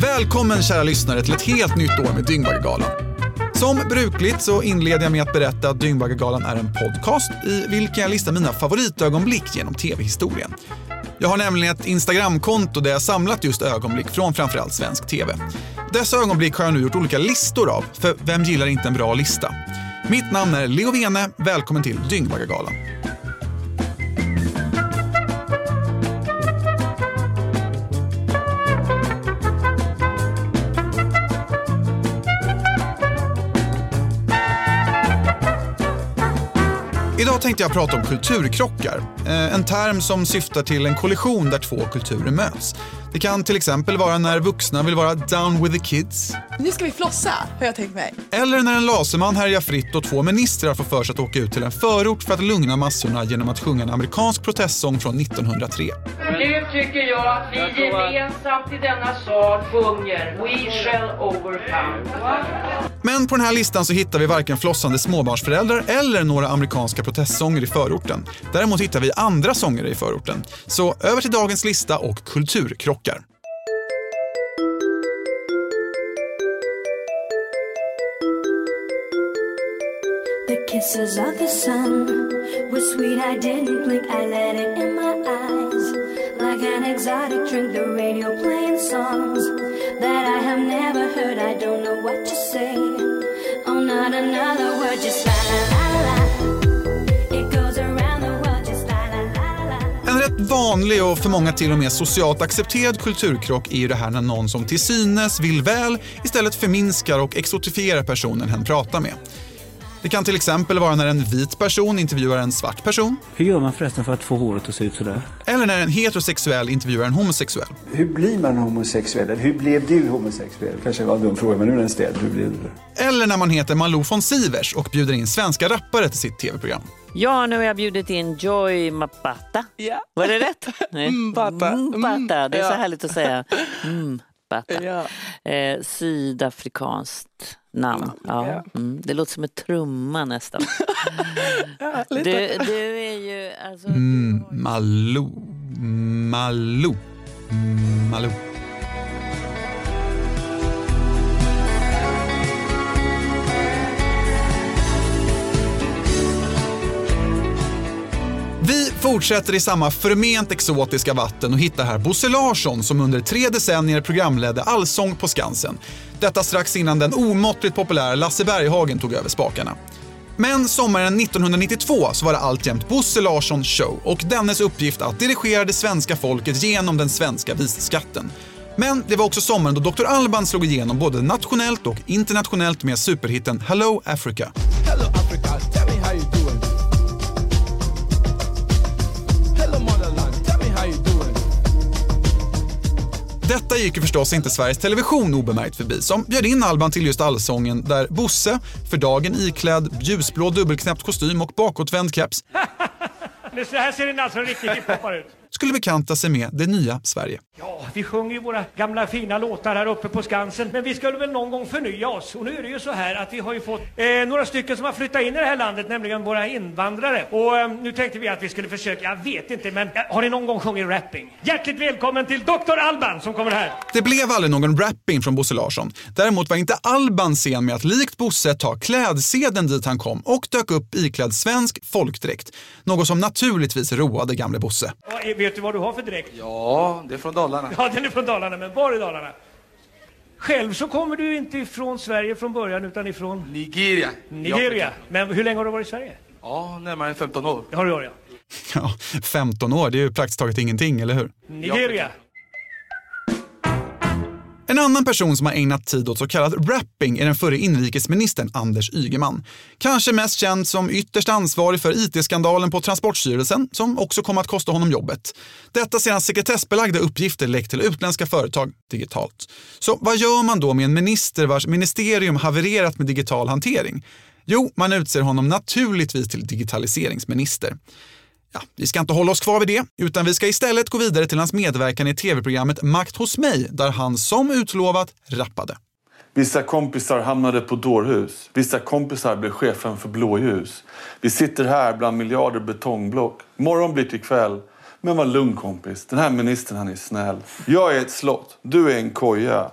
Välkommen kära lyssnare till ett helt nytt år med Dyngbaggegalan. Som brukligt så inleder jag med att berätta att Dyngbaggegalan är en podcast i vilken jag listar mina favoritögonblick genom tv-historien. Jag har nämligen ett Instagramkonto där jag samlat just ögonblick från framförallt svensk tv. Dessa ögonblick har jag nu gjort olika listor av, för vem gillar inte en bra lista? Mitt namn är Leo Vene, välkommen till Dyngbaggegalan. Idag tänkte jag prata om kulturkrockar. Eh, En term som syftar till en kollision där två kulturer möts. Det kan till exempel vara när vuxna vill vara down with the kids. Nu ska vi flossa, har jag tänkt mig. Eller när en laserman härjar fritt och två ministrar får för sig att åka ut till en förort för att lugna massorna genom att sjunga en amerikansk protestsång från 1903. Nu tycker jag att vi gemensamt i denna sal sjunger We shall overcome. Men på den här listan så hittar vi varken flossande småbarnsföräldrar eller några amerikanska protestsånger i förorten. Däremot hittar vi andra sångare i förorten. Så över till dagens lista och kulturkrockar. The kisses of the sun were sweet. I didn't blink. I let it in my eyes. Like an exotic drink, the radio playing songs that I have never heard. I don't know what to say. Oh, not another word, just la la la la. It goes around the world, just la la la la. En rätt vanlig och för många till och med socialt accepterad kulturkrock är ju det här när någon som till synes vill väl istället förminskar och exotifierar personen hen pratar med. Det kan till exempel vara när en vit person intervjuar en svart person Hur gör man förresten för att få håret att se ut sådär? eller när en heterosexuell intervjuar en homosexuell. Hur blir man homosexuell? Eller hur blev du homosexuell? Kanske var en dum fråga, men nu är den ställd. Hur blev du? Eller när man heter Malou von Sivers och bjuder in svenska rappare till sitt tv-program. Ja, nu har jag bjudit in Joy Mapata. Ja. Var det rätt? Mbata. Mbata. Det är så härligt att säga. Mm, Mbata. Ja. Eh, sydafrikanskt namn. Ja. Mm, det låter som en trumma nästan. Du, du är ju... Alltså, Mm, Malou. Malou. Malou. Vi fortsätter i samma förment exotiska vatten och hittar här Bosse Larsson som under tre decennier programledde Allsång på Skansen. Detta strax innan den omåttligt populära Lasse Berghagen tog över spakarna. Men sommaren 1992 så var det alltjämt Bosse Larsson show och dennes uppgift att dirigera det svenska folket genom den svenska visskatten. Men det var också sommaren då Dr. Alban slog igenom både nationellt och internationellt med superhitten Hello, Africa. Detta gick ju förstås inte Sveriges Television obemärkt förbi som bjöd in Alban till just Allsången där Bosse, för dagen iklädd ljusblå dubbelknäppt kostym och bakåtvänd keps, så här ser en alltså riktig hiphoppare ut skulle bekanta sig med det nya Sverige. Ja, vi sjunger ju våra gamla fina låtar här uppe på Skansen, men vi skulle väl någon gång förnya oss. Och nu är det ju så här att vi har ju fått eh, några stycken som har flyttat in i det här landet, nämligen våra invandrare. Och eh, nu tänkte vi att vi skulle försöka, jag vet inte, men eh, har ni någon gång sjungit rapping? Hjärtligt välkommen till Dr. Alban som kommer här. Det blev aldrig någon rapping från Bosse Larsson. Däremot var inte Alban sen med att likt Bosse ta klädsedeln dit han kom och dök upp iklädd svensk folkdräkt. Något som naturligtvis roade gamle Bosse. Ja, vet du vad du har för dräkt? Ja, det är från Dalarna. Ja, den är från Dalarna, men var i Dalarna? Själv så kommer du inte ifrån Sverige från början, utan ifrån Nigeria. Nigeria. Men hur länge har du varit i Sverige? Ja, närmare 15 år. Det har du, ja. Ja, 15 år, det är ju praktiskt taget ingenting, eller hur? Nigeria. En annan person som har ägnat tid åt så kallad rapping är den förre inrikesministern Anders Ygeman. Kanske mest känd som ytterst ansvarig för IT-skandalen på Transportstyrelsen som också kom att kosta honom jobbet. Detta sedan sekretessbelagda uppgifter läckt till utländska företag digitalt. Så vad gör man då med en minister vars ministerium havererat med digital hantering? Jo, man utser honom naturligtvis till digitaliseringsminister. Ja, vi ska inte hålla oss kvar vid det, utan vi ska istället gå vidare till hans medverkan i tv-programmet Makt hos mig, där han som utlovat rappade. Vissa kompisar hamnade på dårhus. Vissa kompisar blev chefen för blåljus. Vi sitter här bland miljarder betongblock. Morgon blir till kväll. Men var lugn kompis, den här ministern han är snäll. Jag är ett slott, du är en koja.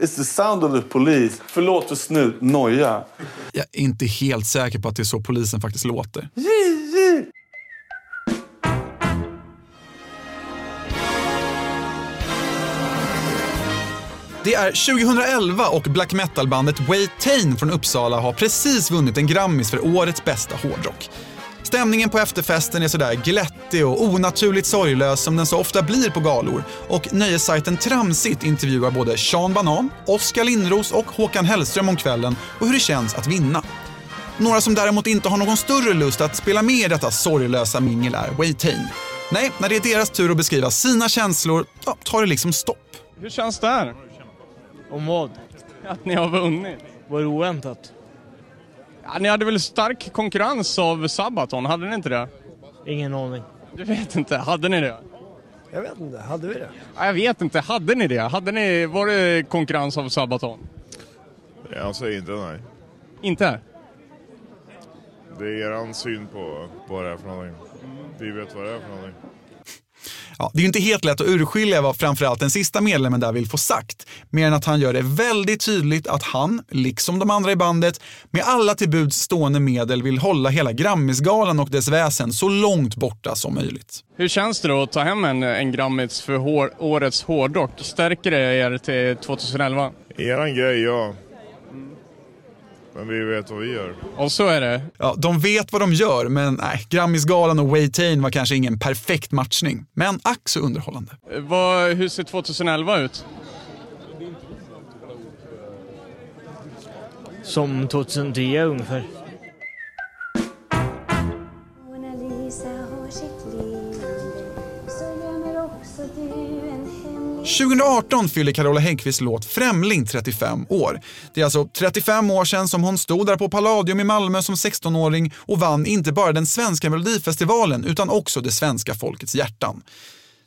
It's the sound of the police. Förlåt för snut, noja. Jag är inte helt säker på att det är så polisen faktiskt låter. Det är 2011 och black metal-bandet Waytain från Uppsala har precis vunnit en Grammis för årets bästa hårdrock. Stämningen på efterfesten är sådär glättig och onaturligt sorglös som den så ofta blir på galor och nöjessajten Tramsigt intervjuar både Sean Banan, Oskar Lindros och Håkan Hellström om kvällen och hur det känns att vinna. Några som däremot inte har någon större lust att spela med i detta sorglösa mingel är Waytain. Nej, när det är deras tur att beskriva sina känslor, ja, tar det liksom stopp. Hur känns det här? Om vad? Att ni har vunnit? Var det oväntat? Ja, ni hade väl stark konkurrens av Sabaton, hade ni inte det? Ingen aning. Du vet inte, hade ni det? Jag vet inte, hade vi det? Ja, jag vet inte, hade ni det? Hade ni, var det konkurrens av Sabaton? Jag säger inte nej. Inte? Det är eran syn på vad det är för någonting. Vi vet vad det är för någonting. Ja, det är ju inte helt lätt att urskilja vad framförallt den sista medlemmen där vill få sagt. Mer än att han gör det väldigt tydligt att han, liksom de andra i bandet, med alla till buds stående medel vill hålla hela Grammisgalan och dess väsen så långt borta som möjligt. Hur känns det då att ta hem en, en Grammis för hår, årets hårdrock? Stärker det er till 2011? Eran grej, ja. Men vi vet vad vi gör. Och så är det. Ja, de vet vad de gör, men nej, Grammisgalan och Waitain var kanske ingen perfekt matchning. Men ack så underhållande. Eh, Vad, hur ser 2011 ut? Som 2010 ungefär. 2018 fyller Carola Häggkvists låt Främling 35 år. Det är alltså 35 år sedan som hon stod där på Palladium i Malmö som 16-åring och vann inte bara den svenska melodifestivalen utan också det svenska folkets hjärtan.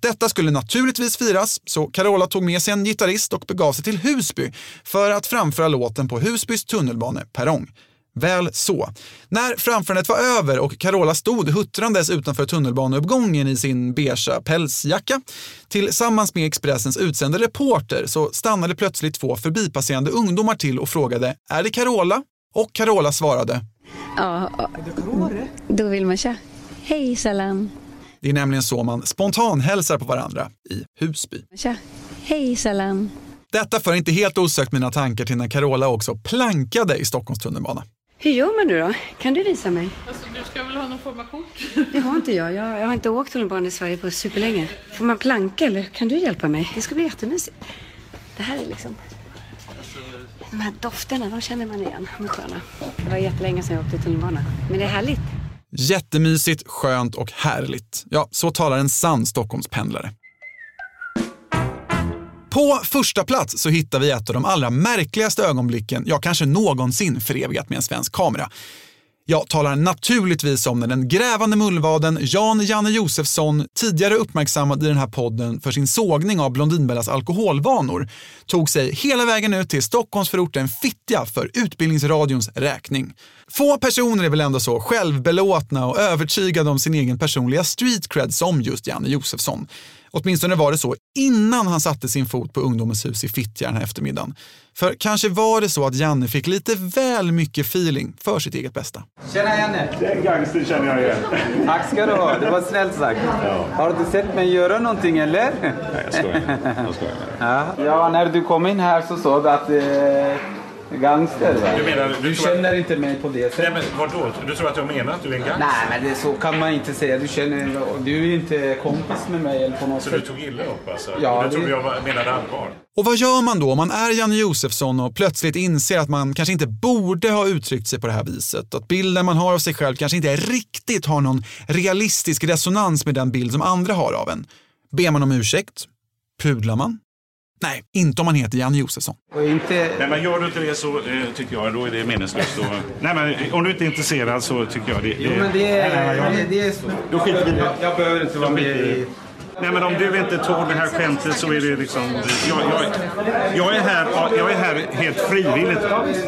Detta skulle naturligtvis firas, så Carola tog med sig en gitarrist och begav sig till Husby för att framföra låten på Husbys tunnelbaneperrong. Väl så. När framförandet var över och Carola stod huttrandes utanför tunnelbaneuppgången i sin beigea pälsjacka tillsammans med Expressens utsände reporter så stannade plötsligt två förbipasserande ungdomar till och frågade “Är det Carola?” och Carola svarade Ja, då vill man köra. Hej salam. Det är nämligen så man spontanhälsar på varandra i Husby. Tja. Hej salam. Detta för inte helt osökt mina tankar till när Carola också plankade i Stockholms tunnelbana. Hur gör man nu då? Kan du visa mig? Alltså, du ska väl ha någon form av kort? Det har inte jag. Jag, jag har inte åkt tunnelbana i Sverige på superlänge. Får man planka eller kan du hjälpa mig? Det ska bli jättemysigt. Det här är liksom... De här dofterna, de känner man igen. De är sköna. Det var jättelänge sedan jag åkte tunnelbana. Men det är härligt. Jättemysigt, skönt och härligt. Ja, så talar en sann Stockholmspendlare. På första plats så hittar vi ett av de allra märkligaste ögonblicken jag kanske någonsin förevigat med en svensk kamera. Jag talar naturligtvis om när den grävande mullvaden Jan Janne Josefsson, tidigare uppmärksammad i den här podden för sin sågning av Blondinbellas alkoholvanor, tog sig hela vägen ut till Stockholmsförorten Fittja för Utbildningsradions räkning. Få personer är väl ändå så självbelåtna och övertygade om sin egen personliga street cred som just Janne Josefsson. Åtminstone var det så innan han satte sin fot på Ungdomens hus i Fittja den här eftermiddagen. För kanske var det så att Janne fick lite väl mycket feeling för sitt eget bästa. Tjena Janne! Den gangster känner jag igen. Tack ska du ha, det var snällt sagt. Har du sett mig göra någonting eller? Nej, jag skojar. Jag skojar. Ja, ja när du kom in här så sa du att eh, gangster va? Du menar- du du tror att- känner inte mig på det sättet? Nej, men vadå? Du tror att jag menar att du är en gangster? Nej, men det, så kan man inte säga. Du känner, du är inte kompis med mig eller på något Så sätt. du tog illa upp alltså? Ja, du trodde det- jag var- menade allvar? Och vad gör man då om man är Janne Josefsson och plötsligt inser att man kanske inte borde ha uttryckt sig på det här viset? Att bilden man har av sig själv kanske inte riktigt har någon realistisk resonans med den bild som andra har av en. Ber man om ursäkt? Pudlar man? Nej, inte om man heter Janne Josefsson. Och inte... Nej, men gör du inte det så eh, tycker jag då är det meningslöst. Och, nej, men eh, om du inte är intresserad så tycker jag det... Jo, men det är... Nej, nej, jag- det, det är Då skiter vi i det. jag, behöver inte vara med i... Nej, men om du inte tål det här skämtet så är det liksom... Jag, jag, jag, är, här, jag är här helt frivilligt.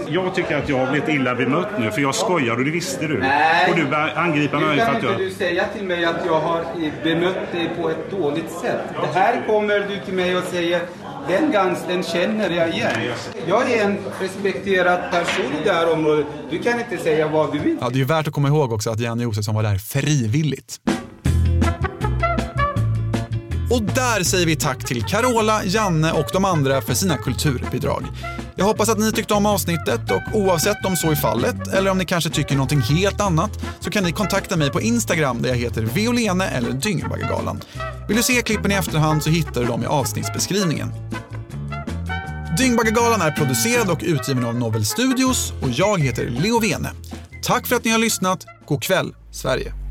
Jag tycker att jag har blivit illa bemött nu, för jag skojar och det visste du. Nej. Och du börjar angripa mig Nu för kan att inte jag... du säga till mig att jag har bemött dig på ett dåligt sätt. Det här kommer du till mig och säger den gangstern känner jag igen. Jag är en respekterad person i det här området. Du kan inte säga vad du vill. Ja, det är ju värt att komma ihåg också att Janne Josefsson var där frivilligt. Och där säger vi tack till Carola, Janne och de andra för sina kulturbidrag. Jag hoppas att ni tyckte om avsnittet och oavsett om så är fallet eller om ni kanske tycker någonting helt annat så kan ni kontakta mig på Instagram där jag heter Violene eller Dyngbaggegalan. Vill du se klippen i efterhand så hittar du dem i avsnittsbeskrivningen. Dyngbaggegalan är producerad och utgiven av Novel Studios och jag heter Leo Vene. Tack för att ni har lyssnat. God kväll, Sverige.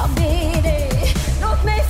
Jag för dig Jag ber dig, låt mig få veta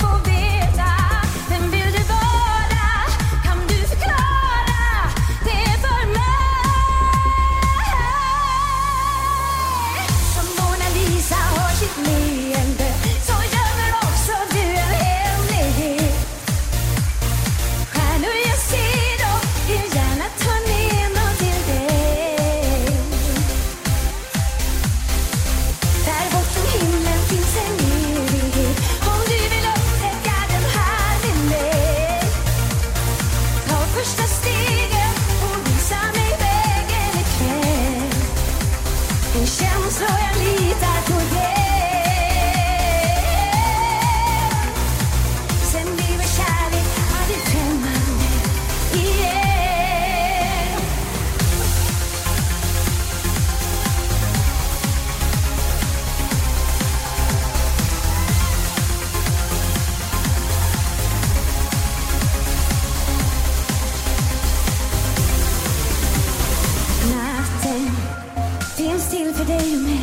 哎呦妹。